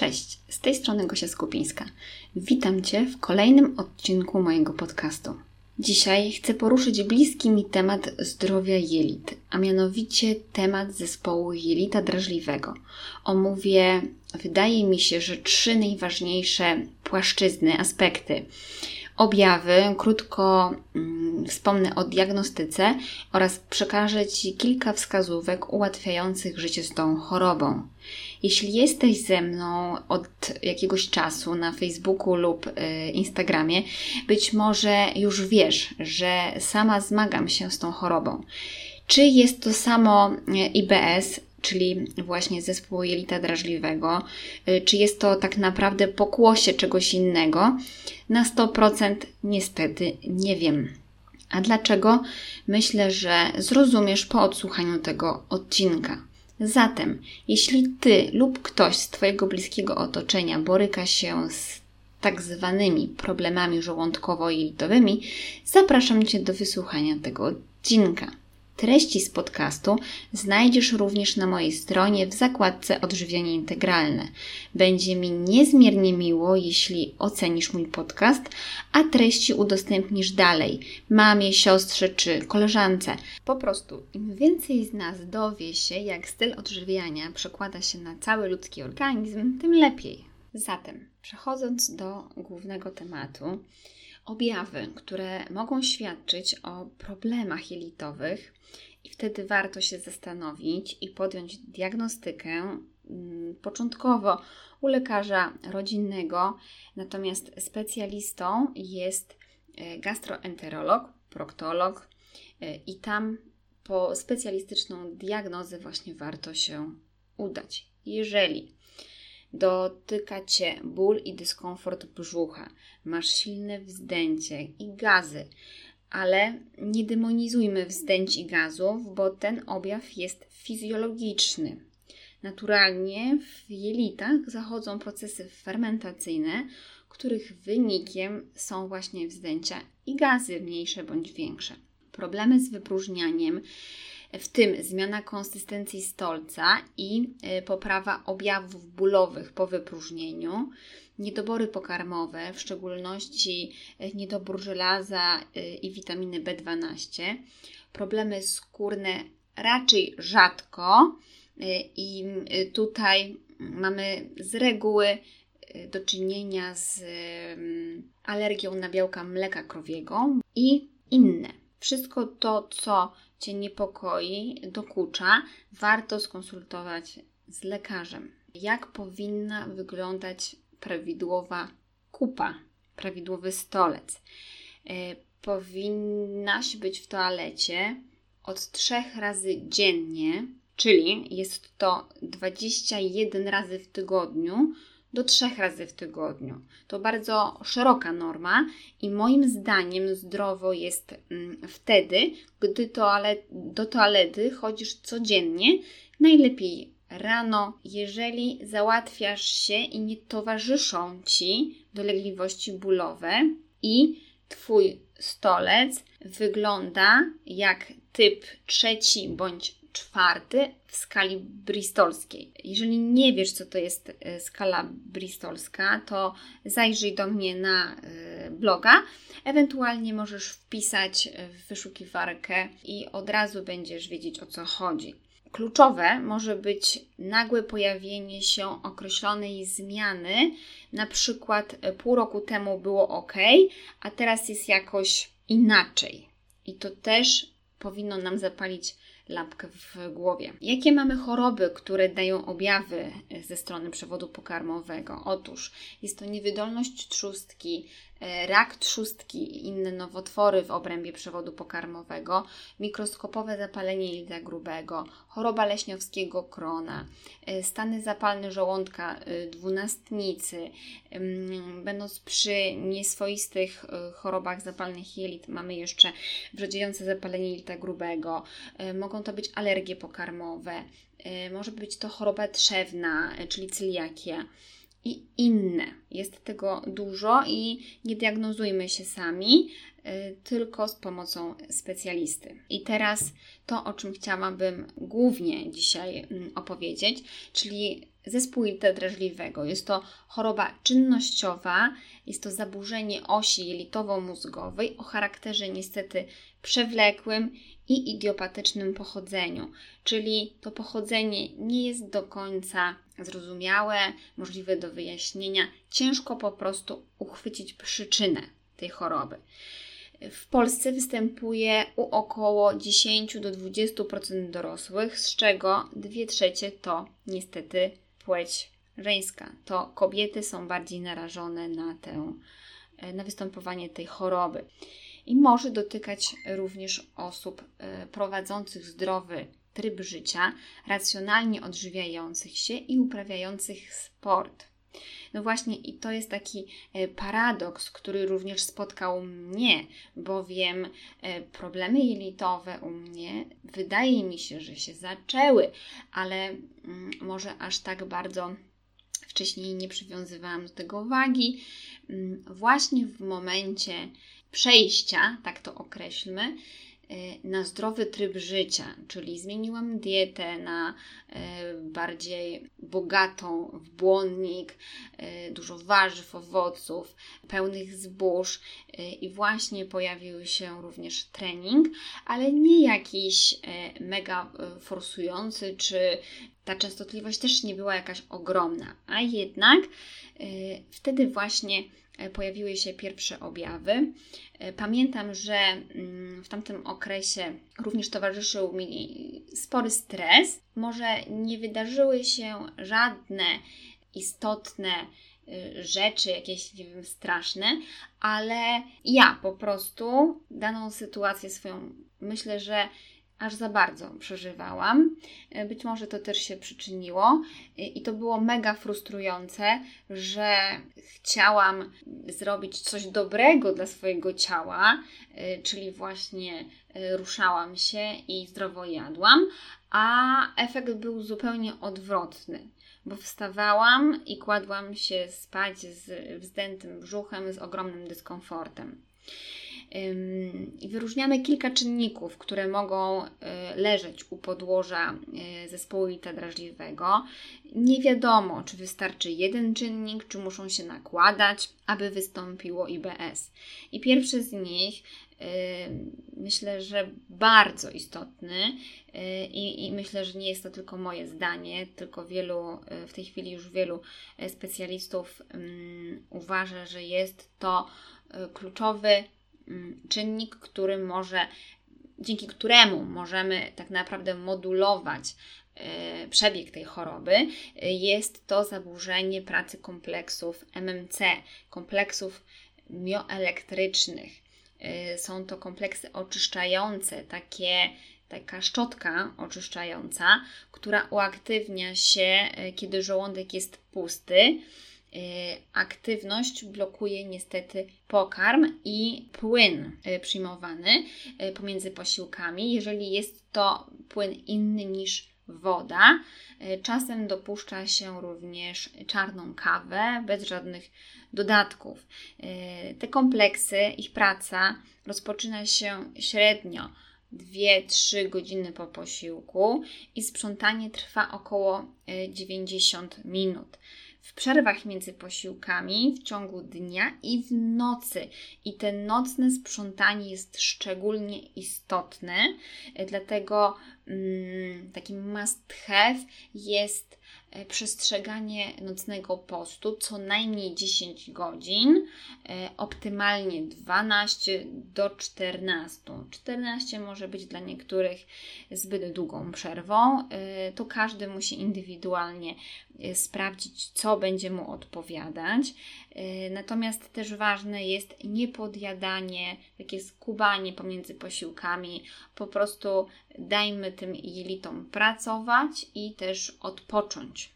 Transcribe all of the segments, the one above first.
Cześć, z tej strony Gosia Skupińska. Witam Cię w kolejnym odcinku mojego podcastu. Dzisiaj chcę poruszyć bliski mi temat zdrowia jelit, a mianowicie temat zespołu jelita drażliwego. Omówię, wydaje mi się, że trzy najważniejsze płaszczyzny, aspekty objawy, krótko mm, wspomnę o diagnostyce oraz przekażę Ci kilka wskazówek ułatwiających życie z tą chorobą. Jeśli jesteś ze mną od jakiegoś czasu na Facebooku lub y, Instagramie, być może już wiesz, że sama zmagam się z tą chorobą. Czy jest to samo y, IBS, czyli właśnie zespół jelita drażliwego, y, czy jest to tak naprawdę pokłosie czegoś innego, na 100% niestety nie wiem. A dlaczego? Myślę, że zrozumiesz po odsłuchaniu tego odcinka. Zatem, jeśli ty lub ktoś z Twojego bliskiego otoczenia boryka się z tak zwanymi problemami żołądkowo-jelitowymi, zapraszam Cię do wysłuchania tego odcinka. Treści z podcastu znajdziesz również na mojej stronie w zakładce Odżywianie Integralne. Będzie mi niezmiernie miło, jeśli ocenisz mój podcast, a treści udostępnisz dalej mamie, siostrze czy koleżance. Po prostu, im więcej z nas dowie się, jak styl odżywiania przekłada się na cały ludzki organizm, tym lepiej. Zatem, przechodząc do głównego tematu, objawy, które mogą świadczyć o problemach jelitowych, i wtedy warto się zastanowić i podjąć diagnostykę mm, początkowo u lekarza rodzinnego, natomiast specjalistą jest e, gastroenterolog, proktolog e, i tam po specjalistyczną diagnozę właśnie warto się udać. Jeżeli dotyka Cię ból i dyskomfort brzucha, masz silne wzdęcie i gazy, ale nie demonizujmy wzdęć i gazów, bo ten objaw jest fizjologiczny. Naturalnie w jelitach zachodzą procesy fermentacyjne, których wynikiem są właśnie wzdęcia i gazy mniejsze bądź większe. Problemy z wypróżnianiem, w tym zmiana konsystencji stolca i e, poprawa objawów bólowych po wypróżnieniu, niedobory pokarmowe, w szczególności e, niedobór żelaza e, i witaminy B12, problemy skórne raczej rzadko i tutaj mamy z reguły do czynienia z alergią na białka mleka krowiego i inne. Wszystko to, co Cię niepokoi, dokucza, warto skonsultować z lekarzem. Jak powinna wyglądać prawidłowa kupa, prawidłowy stolec. E, powinnaś być w toalecie od trzech razy dziennie, czyli jest to 21 razy w tygodniu do trzech razy w tygodniu. To bardzo szeroka norma i moim zdaniem zdrowo jest mm, wtedy, gdy toalet, do toalety chodzisz codziennie, najlepiej rano, jeżeli załatwiasz się i nie towarzyszą ci dolegliwości bólowe i Twój stolec wygląda jak typ trzeci bądź czwarty w skali bristolskiej. Jeżeli nie wiesz, co to jest e, skala bristolska, to zajrzyj do mnie na e, bloga. Ewentualnie możesz wpisać w wyszukiwarkę i od razu będziesz wiedzieć, o co chodzi. Kluczowe może być nagłe pojawienie się określonej zmiany, na przykład e, pół roku temu było ok, a teraz jest jakoś inaczej. I to też powinno nam zapalić lampkę w głowie. Jakie mamy choroby, które dają objawy e, ze strony przewodu pokarmowego? Otóż jest to niewydolność trzustki, rak trzustki i inne nowotwory w obrębie przewodu pokarmowego, mikroskopowe zapalenie jelita grubego, choroba leśniowskiego krona, e, stany zapalne żołądka e, dwunastnicy. Będąc przy nieswoistych chorobach zapalnych jelit, mamy jeszcze wrzodziejące zapalenie jelita grubego, mogą to być alergie pokarmowe, może być to choroba trzewna, czyli celiakia i inne. Jest tego dużo i nie diagnozujmy się sami, y, tylko z pomocą specjalisty. I teraz to, o czym chciałabym głównie dzisiaj mm, opowiedzieć, czyli zespół drażliwego. Jest to choroba czynnościowa, jest to zaburzenie osi jelitowo-mózgowej o charakterze niestety przewlekłym i idiopatycznym pochodzeniu, czyli to pochodzenie nie jest do końca zrozumiałe, możliwe do wyjaśnienia, ciężko po prostu uchwycić przyczynę tej choroby. W Polsce występuje u około 10 do 20% dorosłych, z czego 2 trzecie to niestety płeć żeńska. To kobiety są bardziej narażone na, tę, na występowanie tej choroby. I może dotykać również osób e, prowadzących zdrowy tryb życia, racjonalnie odżywiających się i uprawiających sport. No właśnie, i to jest taki e, paradoks, który również spotkał mnie, bowiem e, problemy jelitowe u mnie wydaje mi się, że się zaczęły, ale mm, może aż tak bardzo wcześniej nie przywiązywałam do tego wagi. Mm, właśnie w momencie przejścia, tak to określmy, Y, na zdrowy tryb życia, czyli zmieniłam dietę na y, bardziej bogatą w błonnik, y, dużo warzyw, owoców, pełnych zbóż i właśnie pojawił się również trening, ale nie jakiś mega forsujący, czy ta częstotliwość też nie była jakaś ogromna, a jednak wtedy właśnie pojawiły się pierwsze objawy. E, pamiętam, że mm, w tamtym okresie również towarzyszył mi spory stres. Może nie wydarzyły się żadne istotne y, rzeczy, jakieś nie wiem, straszne, ale ja po prostu daną sytuację swoją myślę, że aż za bardzo przeżywałam. E, być może to też się przyczyniło e, i to było mega frustrujące, że chciałam zrobić coś dobrego dla swojego ciała, e, czyli właśnie ruszałam się i zdrowo jadłam, a efekt był zupełnie odwrotny bo wstawałam i kładłam się spać z wzdętym brzuchem, z ogromnym dyskomfortem. I wyróżniamy kilka czynników, które mogą e, leżeć u podłoża e, zespołu jelita drażliwego. Nie wiadomo, czy wystarczy jeden czynnik, czy muszą się nakładać, aby wystąpiło IBS. I pierwszy z nich e, myślę, że bardzo istotny i, i, myślę, że nie jest to tylko moje zdanie, tylko wielu, w tej chwili już wielu specjalistów uważa, że jest to kluczowy czynnik, który może, dzięki któremu możemy tak naprawdę modulować e, przebieg tej choroby, jest to zaburzenie pracy kompleksów MMC, kompleksów mioelektrycznych. E, są to kompleksy oczyszczające, takie taka szczotka oczyszczająca, która uaktywnia się, e, kiedy żołądek jest pusty aktywność blokuje niestety pokarm i płyn y, przyjmowany y, pomiędzy posiłkami. Jeżeli jest to płyn inny niż woda, czasem dopuszcza się również czarną kawę bez żadnych dodatków. Te kompleksy, ich praca rozpoczyna się średnio 2-3 godziny po posiłku i sprzątanie trwa około 90 minut w przerwach między posiłkami, w ciągu dnia i w nocy. I te nocne sprzątanie jest szczególnie istotne, dlatego mm, takim must have jest przestrzeganie nocnego postu co najmniej 10 godzin, e, optymalnie 12 do 14. 14 może być dla niektórych zbyt długą przerwą. E, to każdy musi indywidualnie sprawdzić, co będzie mu odpowiadać. Natomiast też ważne jest niepodjadanie, takie skubanie pomiędzy posiłkami. Po prostu dajmy tym jelitom pracować i też odpocząć.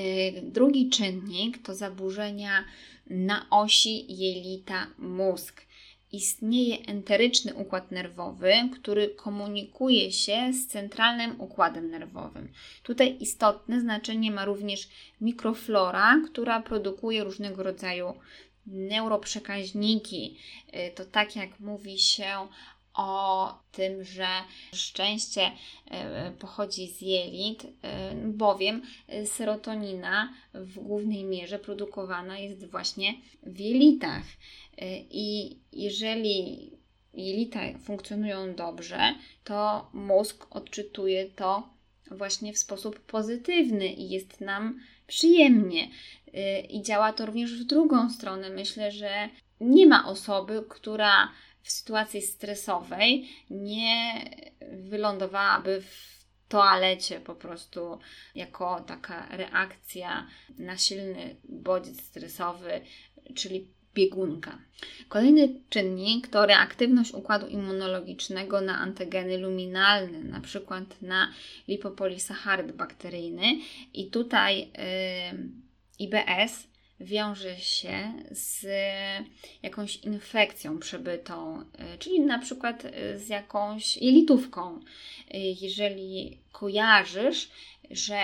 Y, drugi czynnik to zaburzenia na osi jelita-mózg. Istnieje enteryczny układ nerwowy, który komunikuje się z centralnym układem nerwowym. Tutaj istotne znaczenie ma również mikroflora, która produkuje różnego rodzaju neuroprzekaźniki. Y, to tak jak mówi się o tym, że szczęście e, pochodzi z jelit, e, bowiem serotonina w głównej mierze produkowana jest właśnie w jelitach. E, I jeżeli jelita funkcjonują dobrze, to mózg odczytuje to właśnie w sposób pozytywny i jest nam przyjemnie. I działa to również w drugą stronę. Myślę, że nie ma osoby, która w sytuacji stresowej nie wylądowałaby w toalecie po prostu jako taka reakcja na silny bodziec stresowy, czyli biegunka. Kolejny czynnik to reaktywność układu immunologicznego na antygeny luminalne, na przykład na lipopolisacharyd bakteryjny i tutaj yy, IBS wiąże się z jakąś infekcją przebytą, y, czyli na przykład y, z jakąś jelitówką. Jeżeli kojarzysz, że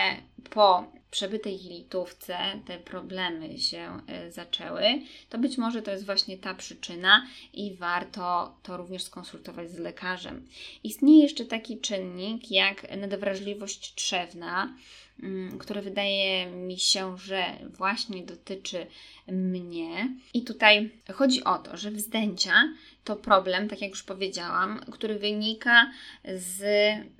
po przebytej jelitówce te problemy się zaczęły, to być może to jest właśnie ta przyczyna i warto to również skonsultować z lekarzem. Istnieje jeszcze taki czynnik jak nadwrażliwość trzewna, Mm, które wydaje mi się, że właśnie dotyczy mnie. I tutaj chodzi o to, że wzdęcia to problem, tak jak już powiedziałam, który wynika z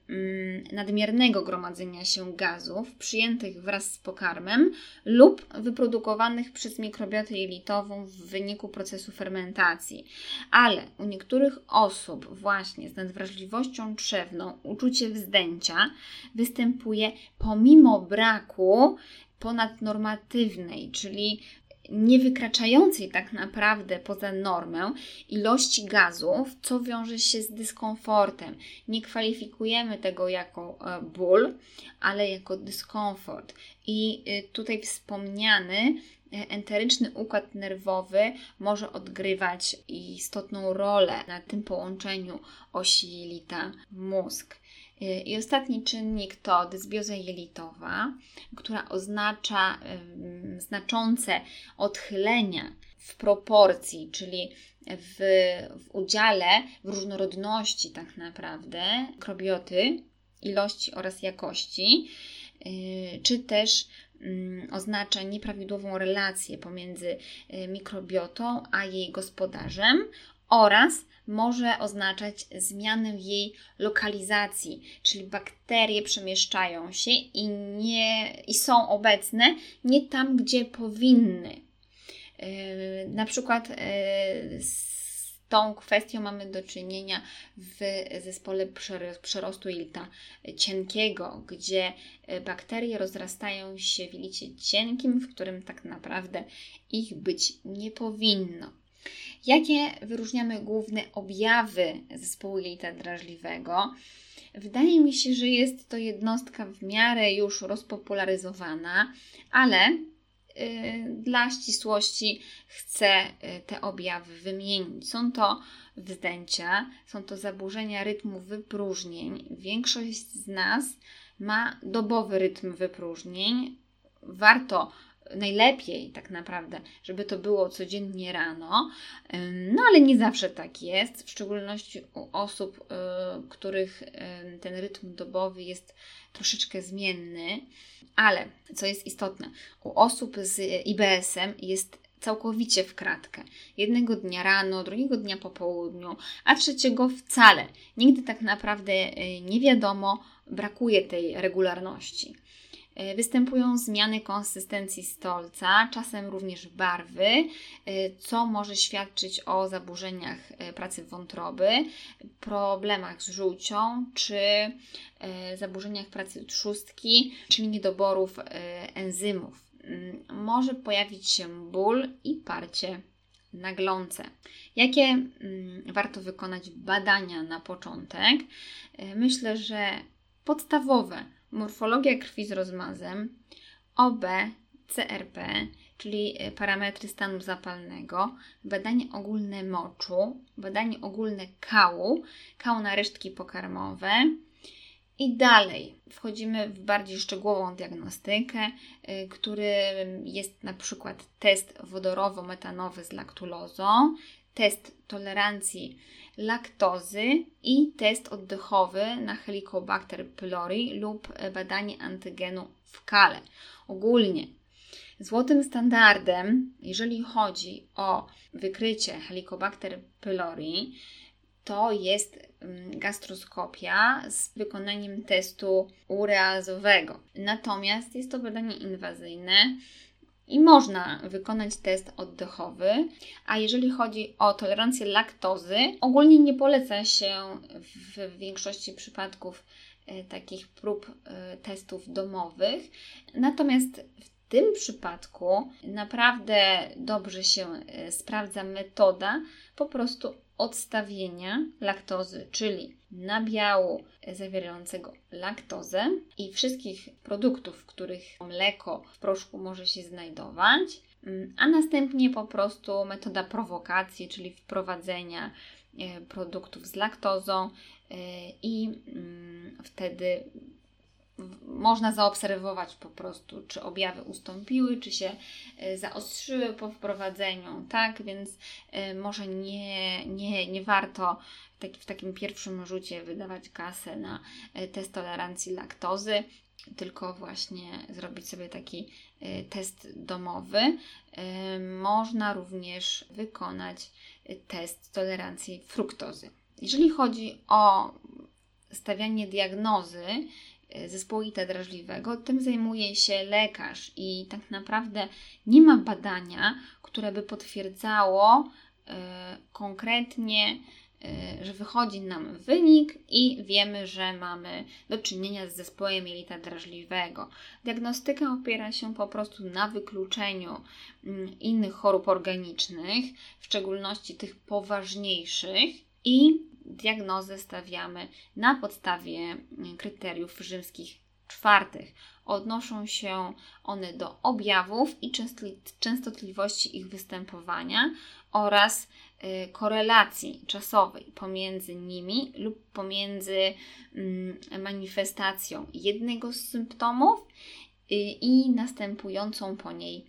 mm, nadmiernego gromadzenia się gazów przyjętych wraz z pokarmem lub wyprodukowanych przez mikrobiotę jelitową w wyniku procesu fermentacji. Ale u niektórych osób właśnie z nadwrażliwością trzewną uczucie wzdęcia występuje pomimo braku ponadnormatywnej, czyli nie wykraczającej tak naprawdę poza normę ilości gazów, co wiąże się z dyskomfortem. Nie kwalifikujemy tego jako e, ból, ale jako dyskomfort. I y, tutaj wspomniany e, enteryczny układ nerwowy może odgrywać istotną rolę na tym połączeniu osi jelita-mózg. I ostatni czynnik to dysbioza jelitowa, która oznacza znaczące odchylenia w proporcji, czyli w, w udziale, w różnorodności tak naprawdę mikrobioty, ilości oraz jakości, y, czy też oznacza nieprawidłową relację pomiędzy y, mikrobiotą a jej gospodarzem oraz może oznaczać zmianę jej lokalizacji, czyli bakterie przemieszczają się i, nie, i są obecne nie tam, gdzie powinny. Yy, na przykład yy, z tą kwestią mamy do czynienia w zespole przerostu jelita cienkiego, gdzie yy, bakterie rozrastają się w jelicie cienkim, w którym tak naprawdę ich być nie powinno. Jakie wyróżniamy główne objawy zespołu jelita drażliwego? Wydaje mi się, że jest to jednostka w miarę już rozpopularyzowana, ale y, dla ścisłości chcę y, te objawy wymienić. Są to wzdęcia, są to zaburzenia rytmu wypróżnień. Większość z nas ma dobowy rytm wypróżnień. Warto najlepiej tak naprawdę, żeby to było codziennie rano, no ale nie zawsze tak jest, w szczególności u osób, e, których ten rytm dobowy jest troszeczkę zmienny, ale co jest istotne, u osób z IBS-em jest całkowicie w kratkę. Jednego dnia rano, drugiego dnia po południu, a trzeciego wcale. Nigdy tak naprawdę e, nie wiadomo, brakuje tej regularności. E, występują zmiany konsystencji stolca, czasem również barwy, e, co może świadczyć o zaburzeniach e, pracy wątroby, problemach z żółcią czy zaburzeniach pracy trzustki, czyli niedoborów enzymów. Mm, może pojawić się ból i parcie na glące. Jakie mm, warto wykonać badania na początek? Myślę, że podstawowe morfologia krwi z rozmazem, OB, CRP, czyli e, parametry stanu zapalnego, badanie ogólne moczu, badanie ogólne kału, kał na resztki pokarmowe, i dalej. Wchodzimy w bardziej szczegółową diagnostykę, y, który jest na przykład test wodorowo-metanowy z laktulozą, test tolerancji laktozy i test oddechowy na Helicobacter pylori lub badanie antygenu w kale. Ogólnie złotym standardem, jeżeli chodzi o wykrycie Helicobacter pylori, to jest mm, gastroskopia z wykonaniem testu ureazowego. Natomiast jest to badanie inwazyjne i można wykonać test oddechowy. A jeżeli chodzi o tolerancję laktozy, ogólnie nie poleca się w większości przypadków e, takich prób e, testów domowych. Natomiast w tym przypadku naprawdę dobrze się e, sprawdza metoda po prostu odstawienia laktozy, czyli nabiału zawierającego laktozę i wszystkich produktów, w których mleko w proszku może się znajdować, mm, a następnie po prostu metoda prowokacji, czyli wprowadzenia e, produktów z laktozą e, i mm, wtedy można zaobserwować po prostu, czy objawy ustąpiły, czy się e, zaostrzyły po wprowadzeniu, tak? Więc e, może nie, nie, nie warto w takim pierwszym rzucie wydawać kasę na e, test tolerancji laktozy, tylko właśnie zrobić sobie taki test domowy. Można również wykonać test tolerancji fruktozy. Jeżeli chodzi o stawianie diagnozy, E, zespołu ITA drażliwego, tym zajmuje się lekarz i tak naprawdę nie ma badania, które by potwierdzało e, konkretnie, e, że wychodzi nam wynik i wiemy, że mamy do czynienia z zespołem jelita drażliwego. Diagnostyka opiera się po prostu na wykluczeniu mm, innych chorób organicznych, w szczególności tych poważniejszych i diagnozę stawiamy na podstawie mm, kryteriów rzymskich czwartych. Odnoszą się one do objawów i częstotliwości ich występowania oraz y, korelacji czasowej pomiędzy nimi lub pomiędzy mm, manifestacją jednego z symptomów y, i następującą po niej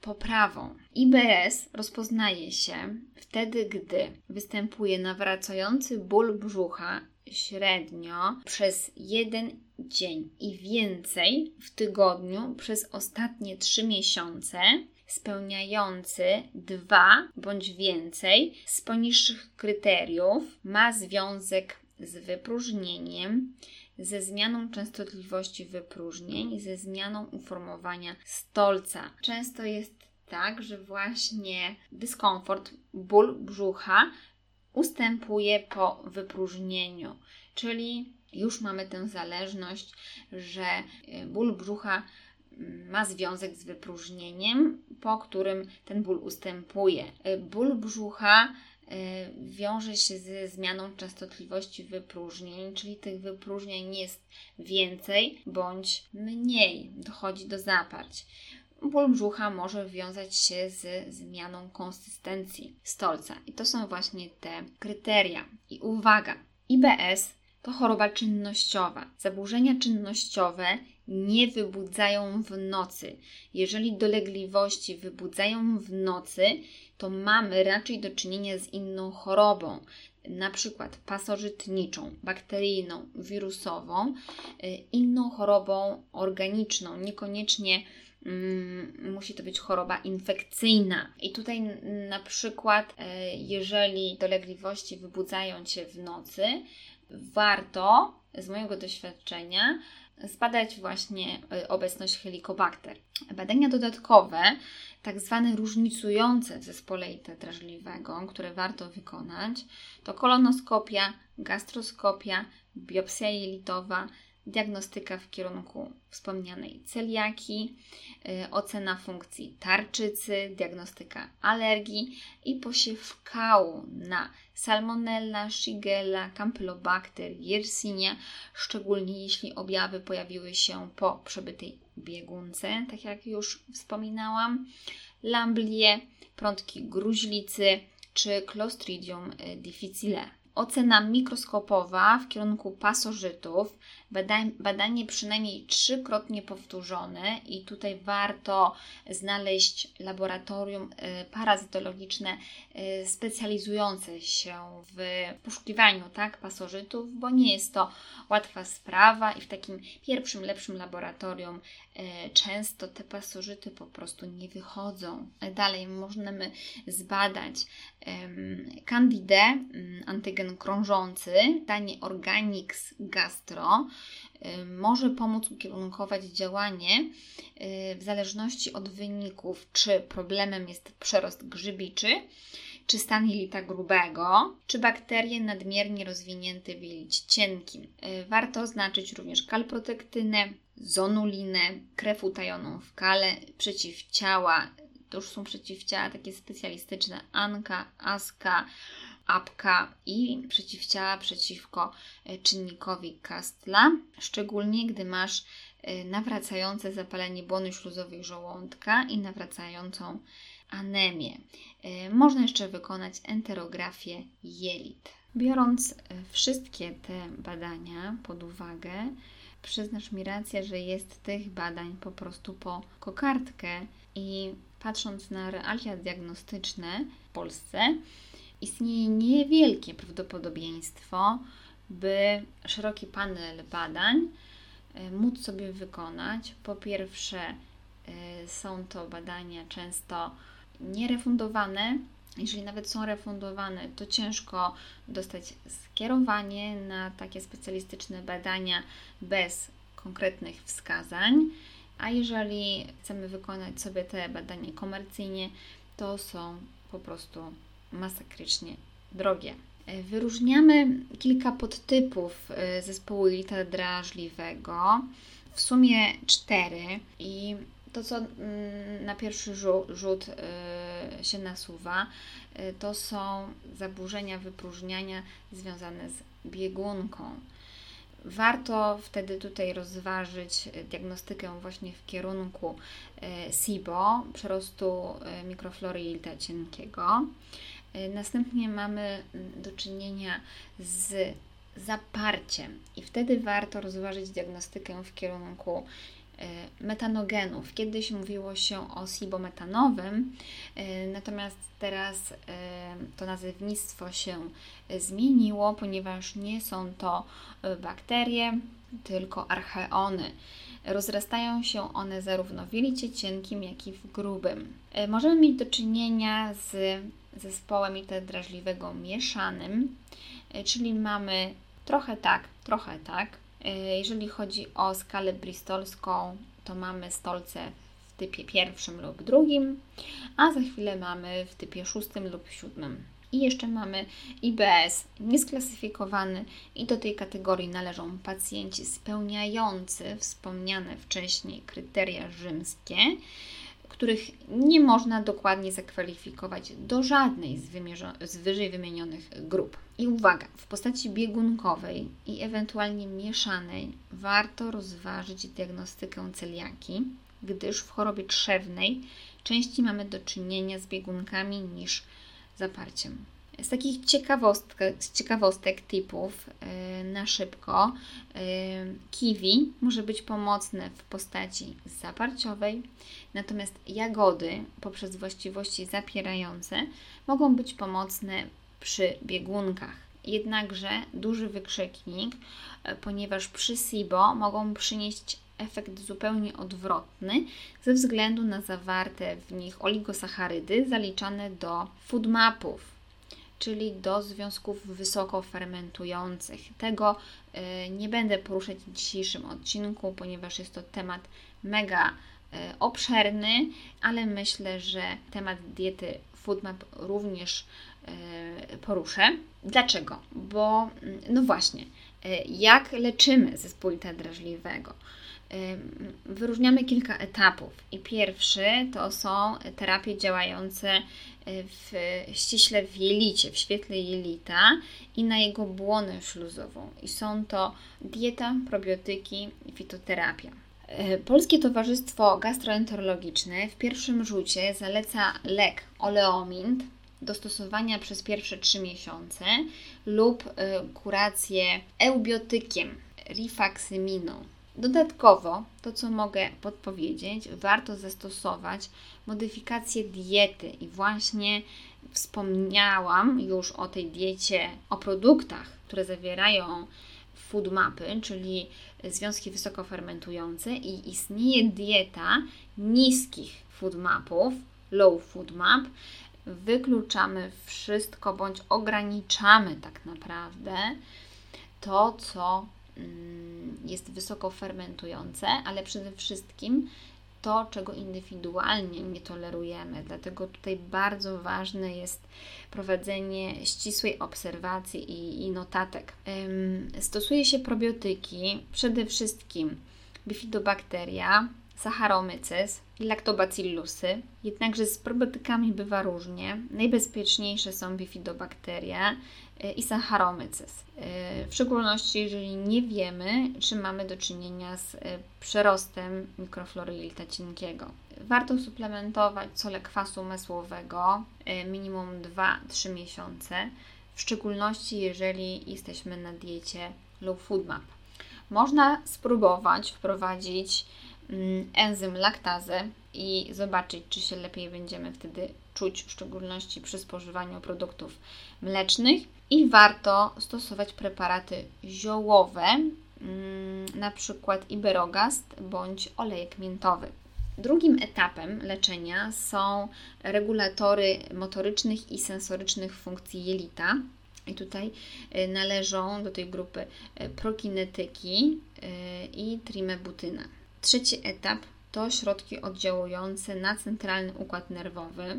poprawą. IBS rozpoznaje się wtedy, gdy występuje nawracający ból brzucha średnio przez jeden dzień i więcej w tygodniu przez ostatnie trzy miesiące, spełniający dwa bądź więcej z poniższych kryteriów, ma związek z wypróżnieniem, ze zmianą częstotliwości wypróżnień, ze zmianą uformowania stolca. Często jest tak, że właśnie dyskomfort, ból brzucha ustępuje po wypróżnieniu, czyli już mamy tę zależność, że e, ból brzucha mm, ma związek z wypróżnieniem, po którym ten ból ustępuje. E, ból brzucha wiąże się ze zmianą częstotliwości wypróżnień, czyli tych wypróżnień jest więcej bądź mniej, dochodzi do zaparć. Ból brzucha może wiązać się z zmianą konsystencji stolca. I to są właśnie te kryteria. I uwaga, IBS to choroba czynnościowa. Zaburzenia czynnościowe nie wybudzają w nocy. Jeżeli dolegliwości wybudzają w nocy, to mamy raczej do czynienia z inną chorobą, na przykład pasożytniczą, bakteryjną, wirusową, y, inną chorobą organiczną, niekoniecznie mm, musi to być choroba infekcyjna. I tutaj na przykład, y, jeżeli dolegliwości wybudzają cię w nocy, warto z mojego doświadczenia zbadać właśnie y, obecność helikobakter. Badania dodatkowe, tak zwane różnicujące w zespole IT drażliwego, które warto wykonać, to kolonoskopia, gastroskopia, biopsja jelitowa, diagnostyka w kierunku wspomnianej celiaki, yy, ocena funkcji tarczycy, diagnostyka alergii i posiew kału na Salmonella, Shigella, Campylobacter, Yersinia, szczególnie jeśli objawy pojawiły się po przebytej biegunce, tak jak już wspominałam, Lamblie, prątki gruźlicy czy Clostridium difficile. Ocena mikroskopowa w kierunku pasożytów, badanie przynajmniej trzykrotnie powtórzone i tutaj warto znaleźć laboratorium y, parazytologiczne y, specjalizujące się w poszukiwaniu tak, pasożytów, bo nie jest to łatwa sprawa i w takim pierwszym, lepszym laboratorium y, często te pasożyty po prostu nie wychodzą. Dalej możemy zbadać Candide, mm, antygen krążący, danie Organix Gastro, może pomóc ukierunkować działanie y, w zależności od wyników, czy problemem jest przerost grzybiczy, czy stan jelita grubego, czy bakterie nadmiernie rozwinięte w jelicie cienkim. Y, warto oznaczyć również kalprotektynę, zonulinę, krew utajoną w kale, przeciwciała to już są przeciwciała takie specjalistyczne ANKA, ASKA, APKA i przeciwciała przeciwko e, czynnikowi Kastla, szczególnie gdy masz e, nawracające zapalenie błony śluzowej żołądka i nawracającą anemię. E, można jeszcze wykonać enterografię jelit. Biorąc wszystkie te badania pod uwagę, przyznasz mi rację, że jest tych badań po prostu po kokardkę i patrząc na realia diagnostyczne w Polsce, istnieje niewielkie prawdopodobieństwo, by szeroki panel badań e, móc sobie wykonać. Po pierwsze, e, są to badania często nierefundowane. Jeżeli nawet są refundowane, to ciężko dostać skierowanie na takie specjalistyczne badania bez konkretnych wskazań. A jeżeli chcemy wykonać sobie te badania komercyjnie, to są po prostu masakrycznie drogie. E, wyróżniamy kilka podtypów e, zespołu jelita drażliwego, w sumie cztery i to, co mm, na pierwszy rzut e, się nasuwa, to są zaburzenia wypróżniania związane z biegunką. Warto wtedy tutaj rozważyć diagnostykę właśnie w kierunku SIBO, przerostu mikroflory jelita cienkiego. Y, następnie mamy do czynienia z zaparciem i wtedy warto rozważyć diagnostykę w kierunku y, metanogenów. Kiedyś mówiło się o sibometanowym, y, natomiast teraz to nazewnictwo się zmieniło, ponieważ nie są to bakterie, tylko archeony. Rozrastają się one zarówno w jelicie cienkim, jak i w grubym. Możemy mieć do czynienia z zespołem drażliwego mieszanym, e, czyli mamy trochę tak, trochę tak. E, jeżeli chodzi o skalę bristolską, to mamy stolce w typie pierwszym lub drugim, a za chwilę mamy w typie szóstym lub siódmym. I jeszcze mamy IBS niesklasyfikowany i do tej kategorii należą pacjenci spełniający wspomniane wcześniej kryteria rzymskie, których nie można dokładnie zakwalifikować do żadnej z, z wyżej wymienionych grup. I uwaga, w postaci biegunkowej i ewentualnie mieszanej warto rozważyć diagnostykę celiaki, gdyż w chorobie trzewnej częściej mamy do czynienia z biegunkami niż zaparciem. Z takich ciekawostek, z ciekawostek typów yy, na szybko, yy, kiwi może być pomocne w postaci zaparciowej, natomiast jagody poprzez właściwości zapierające mogą być pomocne przy biegunkach. Jednakże duży wykrzyknik, yy, ponieważ przy SIBO mogą przynieść efekt zupełnie odwrotny ze względu na zawarte w nich oligosacharydy zaliczane do foodmapów czyli do związków wysoko fermentujących. Tego y, nie będę poruszać w dzisiejszym odcinku, ponieważ jest to temat mega y, obszerny, ale myślę, że temat diety FoodMap również y, poruszę. Dlaczego? Bo, mm, no właśnie, jak leczymy zespół drażliwego? wyróżniamy kilka etapów. I pierwszy to są terapie działające w, ściśle w jelicie, w świetle jelita i na jego błonę śluzową. I są to dieta, probiotyki i fitoterapia. E, Polskie Towarzystwo Gastroenterologiczne w pierwszym rzucie zaleca lek oleomint do stosowania przez pierwsze 3 miesiące lub y, kurację eubiotykiem, rifaksyminą. Dodatkowo, to co mogę podpowiedzieć, warto zastosować modyfikację diety i właśnie wspomniałam już o tej diecie, o produktach, które zawierają food mapy, czyli związki wysokofermentujące i istnieje dieta niskich food mapów, low food map. Wykluczamy wszystko bądź ograniczamy tak naprawdę to, co jest wysoko fermentujące, ale przede wszystkim to, czego indywidualnie nie tolerujemy. Dlatego tutaj bardzo ważne jest prowadzenie ścisłej obserwacji i, i notatek. Stosuje się probiotyki przede wszystkim bifidobakteria, Saccharomyces i Lactobacillusy. Jednakże z probiotykami bywa różnie. Najbezpieczniejsze są bifidobakteria y, i Saccharomyces. Y, w szczególności jeżeli nie wiemy, czy mamy do czynienia z y, przerostem mikroflory jelita cienkiego. Warto suplementować solę kwasu masłowego minimum 2-3 miesiące, w szczególności jeżeli jesteśmy na diecie low food map. Można spróbować wprowadzić enzym laktazę i zobaczyć, czy się lepiej będziemy wtedy czuć, w szczególności przy spożywaniu produktów mlecznych. I warto stosować preparaty ziołowe, mm, na przykład iberogast bądź olejek miętowy. Drugim etapem leczenia są regulatory motorycznych i sensorycznych funkcji jelita. I tutaj y, należą do tej grupy y, prokinetyki y, i trimebutyna. Trzeci etap to środki oddziałujące na centralny układ nerwowy,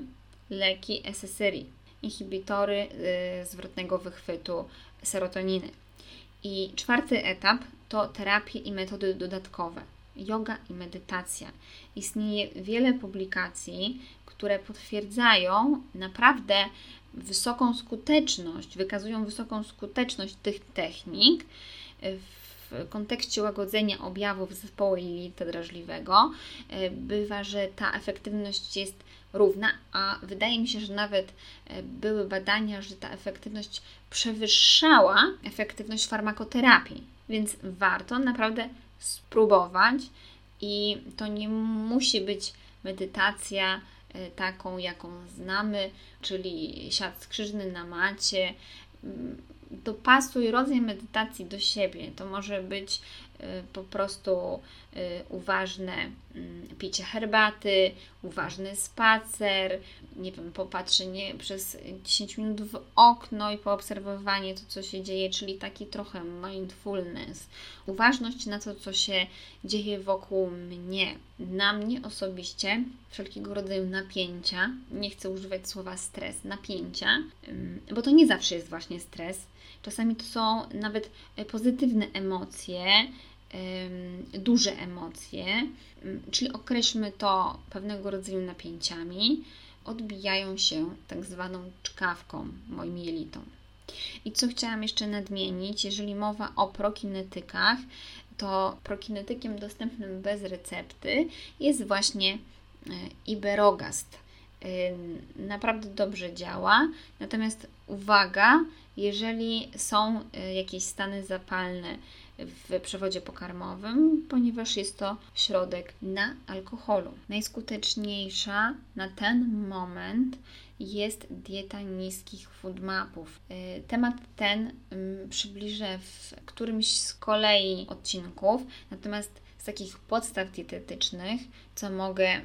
leki SSRI, inhibitory yy, zwrotnego wychwytu serotoniny. I czwarty etap to terapie i metody dodatkowe, yoga i medytacja. Istnieje wiele publikacji, które potwierdzają naprawdę wysoką skuteczność, wykazują wysoką skuteczność tych technik w w kontekście łagodzenia objawów zespołu jelita drażliwego e, bywa, że ta efektywność jest równa, a wydaje mi się, że nawet e, były badania, że ta efektywność przewyższała efektywność farmakoterapii. Więc warto naprawdę spróbować i to nie musi być medytacja e, taką, jaką znamy, czyli siad skrzyżny na macie dopasuj rodzaj medytacji do siebie. To może być y, po prostu y, uważne mm, picie herbaty, uważny spacer, nie wiem, popatrzenie przez 10 minut w okno i poobserwowanie to, co się dzieje, czyli taki trochę mindfulness. Uważność na to, co się dzieje wokół mnie. Na mnie osobiście wszelkiego rodzaju napięcia, nie chcę używać słowa stres, napięcia, bo to nie zawsze jest właśnie stres, Czasami to są nawet e, pozytywne emocje, duże emocje, czyli określmy to pewnego rodzaju napięciami, odbijają się tak zwaną czkawką moim jelitom. I co chciałam jeszcze nadmienić, jeżeli mowa o prokinetykach, to prokinetykiem dostępnym bez recepty jest właśnie e, iberogast. Naprawdę dobrze działa, natomiast uwaga, jeżeli są y, jakieś stany zapalne w przewodzie pokarmowym, ponieważ jest to środek na alkoholu. Najskuteczniejsza na ten moment jest dieta niskich foodmapów. Y, temat ten przybliżę w którymś z kolei odcinków, natomiast z takich podstaw dietetycznych, co mogę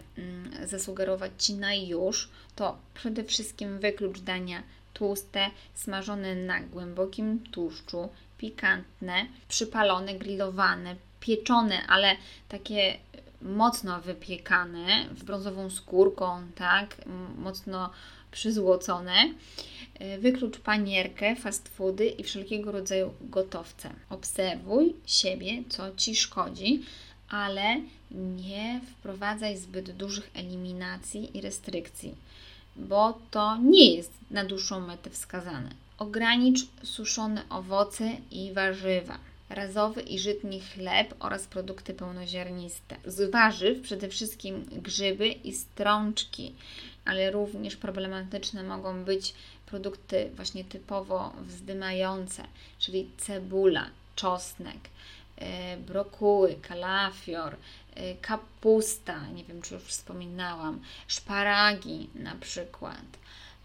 zasugerować Ci na już, to przede wszystkim wyklucz dania tłuste, smażone na głębokim tłuszczu, pikantne, przypalone, grillowane, pieczone, ale takie mocno wypiekane, z brązową skórką, tak, mocno przyzłocone. Wyklucz panierkę, fast foody i wszelkiego rodzaju gotowce. Obserwuj siebie, co Ci szkodzi, ale nie wprowadzaj zbyt dużych eliminacji i restrykcji bo to nie jest na dłuższą metę wskazane. Ogranicz suszone owoce i warzywa. razowy i żytni chleb oraz produkty pełnoziarniste. Z warzyw przede wszystkim grzyby i strączki, ale również problematyczne mogą być produkty właśnie typowo wzdymające, czyli cebula, czosnek, e, brokuły, kalafior, kapusta, nie wiem czy już wspominałam, szparagi na przykład.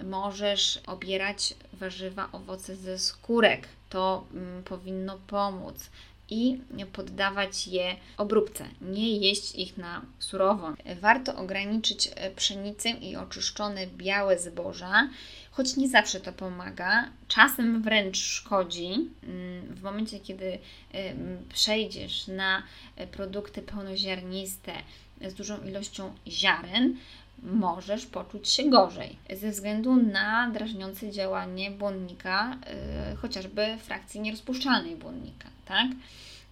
Możesz obierać warzywa, owoce ze skórek, to mm, powinno pomóc i poddawać je obróbce, nie jeść ich na surowo. Warto ograniczyć e, pszenicę i oczyszczone białe zboża, choć nie zawsze to pomaga. Czasem wręcz szkodzi. Mm, w momencie, kiedy przejdziesz na e, produkty pełnoziarniste z dużą ilością ziaren, możesz poczuć się gorzej ze względu na drażniące działanie błonnika, yy, chociażby frakcji nierozpuszczalnej błonnika. Tak?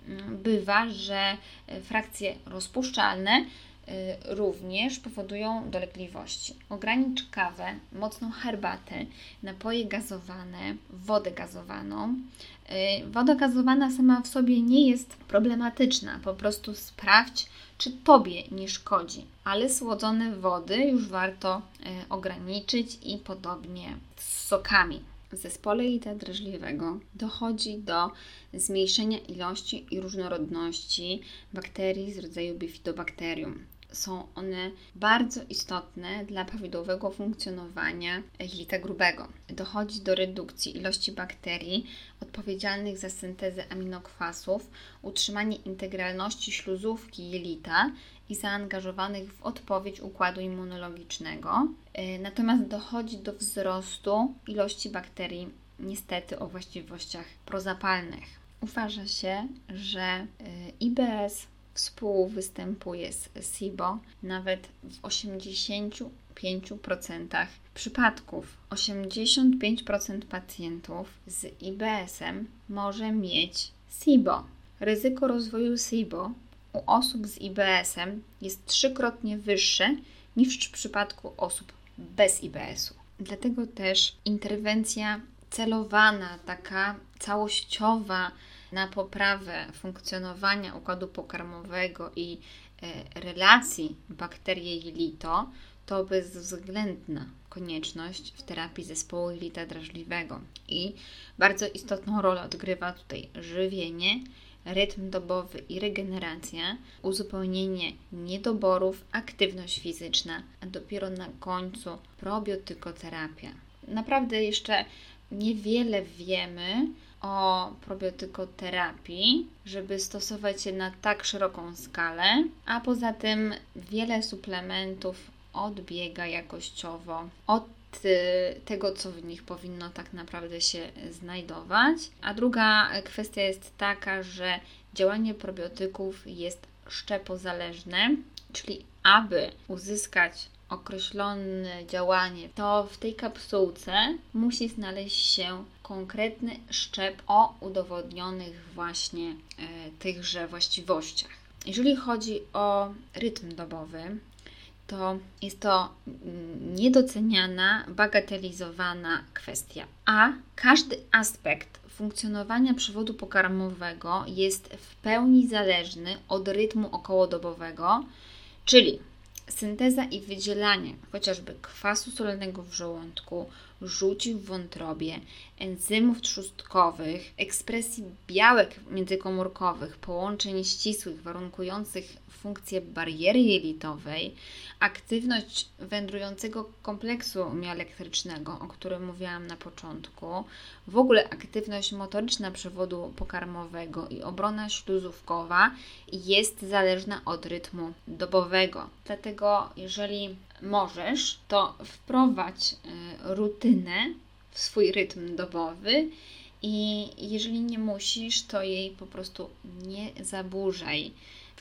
Mm, bywa, że frakcje rozpuszczalne Y, również powodują dolegliwości. Ogranicz kawę, mocną herbatę, napoje gazowane, wodę gazowaną. Y, woda gazowana sama w sobie nie jest problematyczna, po prostu sprawdź, czy Tobie nie szkodzi, ale słodzone wody już warto y, ograniczyć i podobnie z sokami. W zespole jelita drażliwego dochodzi do zmniejszenia ilości i różnorodności bakterii z rodzaju Bifidobacterium są one bardzo istotne dla prawidłowego funkcjonowania jelita grubego. Dochodzi do redukcji ilości bakterii odpowiedzialnych za syntezę aminokwasów, utrzymanie integralności śluzówki jelita i zaangażowanych w odpowiedź układu immunologicznego. E, natomiast dochodzi do wzrostu ilości bakterii niestety o właściwościach prozapalnych. Uważa się, że e, IBS współwystępuje z SIBO nawet w 85% przypadków. 85% pacjentów z IBS-em może mieć SIBO. Ryzyko rozwoju SIBO u osób z IBS-em jest trzykrotnie wyższe niż w przypadku osób bez IBS-u. Dlatego też interwencja celowana, taka całościowa, na poprawę funkcjonowania układu pokarmowego i e, relacji bakterie-jelito, to bezwzględna konieczność w terapii zespołu jelita drażliwego. I bardzo istotną rolę odgrywa tutaj żywienie, rytm dobowy i regeneracja, uzupełnienie niedoborów, aktywność fizyczna, a dopiero na końcu probiotykoterapia. Naprawdę jeszcze niewiele wiemy o probiotykoterapii, żeby stosować je na tak szeroką skalę, a poza tym wiele suplementów odbiega jakościowo od y, tego, co w nich powinno tak naprawdę się znajdować. A druga kwestia jest taka, że działanie probiotyków jest szczepozależne, czyli aby uzyskać określone działanie, to w tej kapsułce musi znaleźć się konkretny szczep o udowodnionych właśnie e, tychże właściwościach. Jeżeli chodzi o rytm dobowy, to jest to niedoceniana, bagatelizowana kwestia. A każdy aspekt funkcjonowania przewodu pokarmowego jest w pełni zależny od rytmu okołodobowego, czyli Synteza i wydzielanie chociażby kwasu solnego w żołądku, żółci w wątrobie, enzymów trzustkowych, ekspresji białek międzykomórkowych, połączeń ścisłych warunkujących funkcję bariery jelitowej, aktywność wędrującego kompleksu mioelektrycznego, o którym mówiłam na początku, w ogóle aktywność motoryczna przewodu pokarmowego i obrona śluzówkowa jest zależna od rytmu dobowego. Dlatego, jeżeli możesz, to wprowadź e, rutynę w swój rytm dobowy. I jeżeli nie musisz, to jej po prostu nie zaburzaj.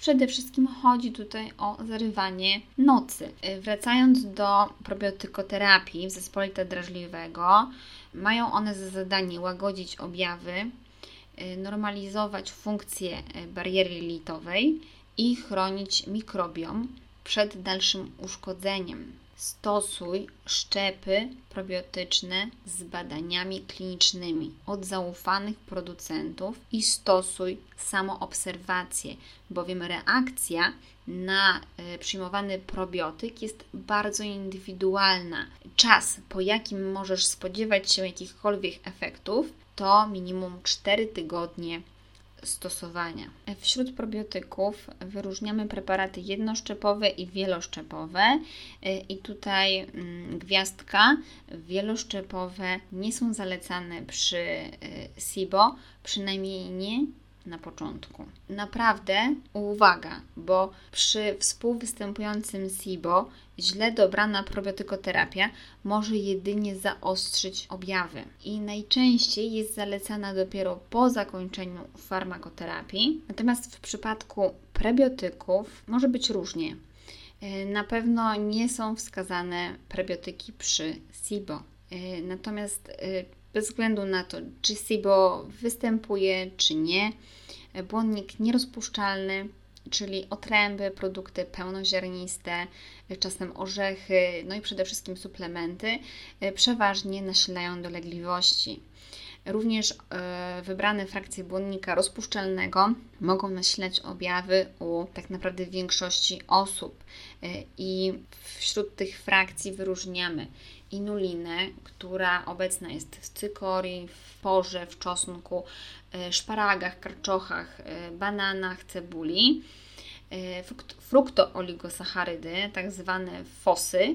Przede wszystkim chodzi tutaj o zarywanie nocy. Y, wracając do probiotykoterapii w zespole drażliwego, mają one za zadanie łagodzić objawy, y, normalizować funkcję y, bariery litowej i chronić mikrobiom przed dalszym uszkodzeniem. stosuj szczepy probiotyczne z badaniami klinicznymi od zaufanych producentów i stosuj samoobserwację, bowiem reakcja na e, przyjmowany probiotyk jest bardzo indywidualna. Czas, po jakim możesz spodziewać się jakichkolwiek efektów, to minimum 4 tygodnie stosowania. Wśród probiotyków wyróżniamy preparaty jednoszczepowe i wieloszczepowe. I tutaj mm, gwiazdka, wieloszczepowe nie są zalecane przy y, SIBO, przynajmniej nie na początku. Naprawdę uwaga, bo przy współwystępującym SIBO źle dobrana probiotykoterapia może jedynie zaostrzyć objawy i najczęściej jest zalecana dopiero po zakończeniu farmakoterapii. Natomiast w przypadku prebiotyków może być różnie. E, na pewno nie są wskazane prebiotyki przy SIBO. E, natomiast e, bez względu na to, czy SIBO występuje, czy nie, błonnik nierozpuszczalny, czyli otręby, produkty pełnoziarniste, czasem orzechy, no i przede wszystkim suplementy, przeważnie nasilają dolegliwości. Również e, wybrane frakcje błonnika rozpuszczalnego mogą nasilać objawy u tak naprawdę większości osób. E, I wśród tych frakcji wyróżniamy inulinę, która obecna jest w cykorii, w porze, w czosnku, e, szparagach, karczochach, bananach, cebuli. Fruktooligosacharydy, tak zwane fosy,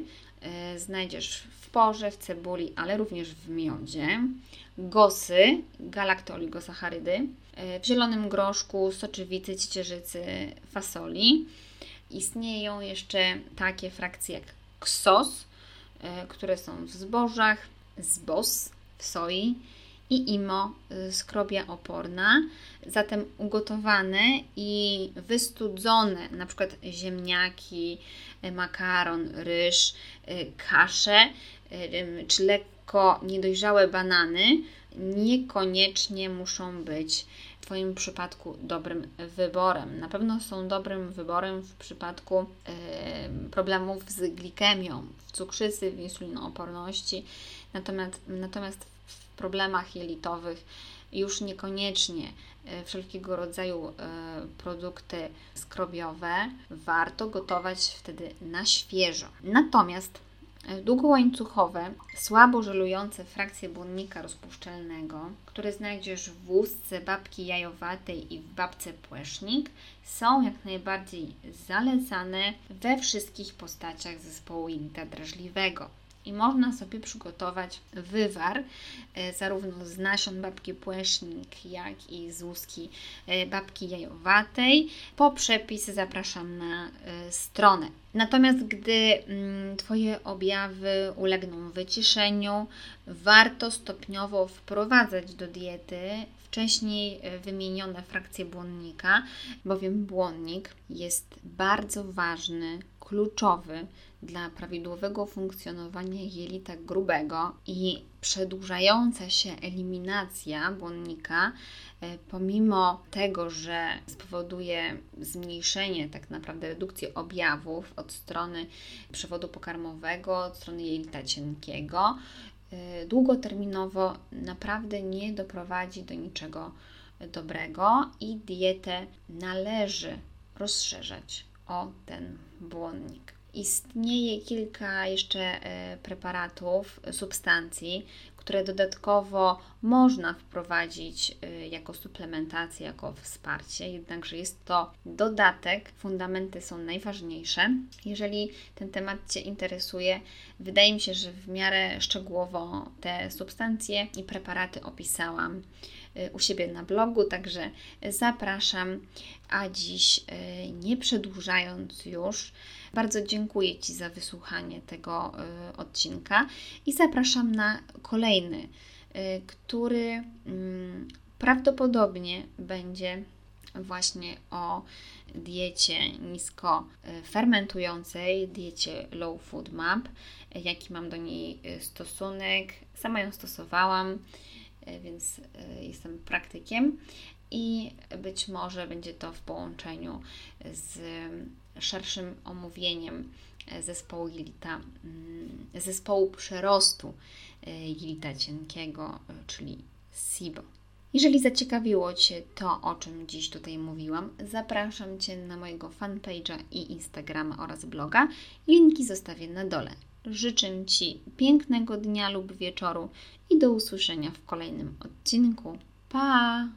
znajdziesz w porze, w cebuli, ale również w miodzie gosy, galaktooligosacharydy, e, w zielonym groszku, soczewicy, ciecierzycy, fasoli. Istnieją jeszcze takie frakcje jak ksos, e, które są w zbożach, zbos w soi i imo, e, skrobia oporna. Zatem ugotowane i wystudzone, na przykład ziemniaki, makaron, ryż, kasze, czy lekko niedojrzałe banany niekoniecznie muszą być Twoim przypadku dobrym wyborem. Na pewno są dobrym wyborem w przypadku y, problemów z glikemią, w cukrzycy, w insulinooporności, natomiast, natomiast w problemach jelitowych już niekoniecznie e, wszelkiego rodzaju e, produkty skrobiowe warto gotować wtedy na świeżo. Natomiast długołańcuchowe, słabo żelujące frakcje błonnika rozpuszczalnego, które znajdziesz w łusce babki jajowatej i w babce płesznik, są jak najbardziej zalecane we wszystkich postaciach zespołu jelita drażliwego i można sobie przygotować wywar e, zarówno z nasion babki płesznik, jak i z łuski e, babki jajowatej. Po przepis zapraszam na e, stronę. Natomiast gdy mm, Twoje objawy ulegną wyciszeniu, warto stopniowo wprowadzać do diety wcześniej wymienione frakcje błonnika, bowiem błonnik jest bardzo ważny, kluczowy dla prawidłowego funkcjonowania jelita grubego i przedłużająca się eliminacja błonnika, e, pomimo tego, że spowoduje zmniejszenie, tak naprawdę redukcję objawów od strony przewodu pokarmowego, od strony jelita cienkiego, e, długoterminowo naprawdę nie doprowadzi do niczego dobrego i dietę należy rozszerzać o ten błonnik. Istnieje kilka jeszcze e, preparatów, substancji, które dodatkowo można wprowadzić e, jako suplementację, jako wsparcie, jednakże jest to dodatek, fundamenty są najważniejsze. Jeżeli ten temat Cię interesuje, wydaje mi się, że w miarę szczegółowo te substancje i preparaty opisałam e, u siebie na blogu, także zapraszam. A dziś, nie przedłużając już, bardzo dziękuję Ci za wysłuchanie tego y, odcinka i zapraszam na kolejny, y, który mm, prawdopodobnie będzie właśnie o diecie nisko fermentującej, diecie Low Food Map, jaki mam do niej y, stosunek. Sama ją stosowałam, więc jestem praktykiem i być może będzie to w połączeniu z szerszym omówieniem zespołu jelita, mm, zespołu przerostu jelita cienkiego, czyli SIBO. Jeżeli zaciekawiło Cię to, o czym dziś tutaj mówiłam, zapraszam Cię na mojego fanpage'a i Instagrama oraz bloga. Linki zostawię na dole. Życzę Ci pięknego dnia lub wieczoru i do usłyszenia w kolejnym odcinku. Pa!